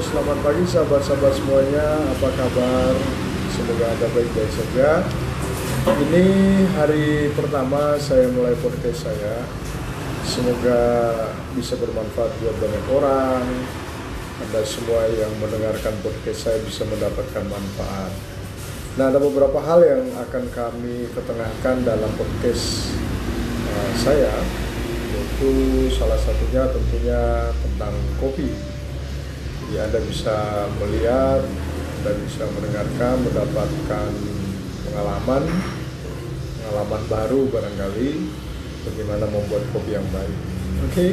selamat pagi sahabat-sahabat semuanya. Apa kabar? Semoga Anda baik-baik saja. Ini hari pertama saya mulai podcast saya. Semoga bisa bermanfaat buat banyak orang. Anda semua yang mendengarkan podcast saya bisa mendapatkan manfaat. Nah, ada beberapa hal yang akan kami ketengahkan dalam podcast uh, saya, yaitu salah satunya tentunya tentang kopi. Jadi Anda bisa melihat, Anda bisa mendengarkan, mendapatkan pengalaman, pengalaman baru barangkali bagaimana membuat kopi yang baik. Oke.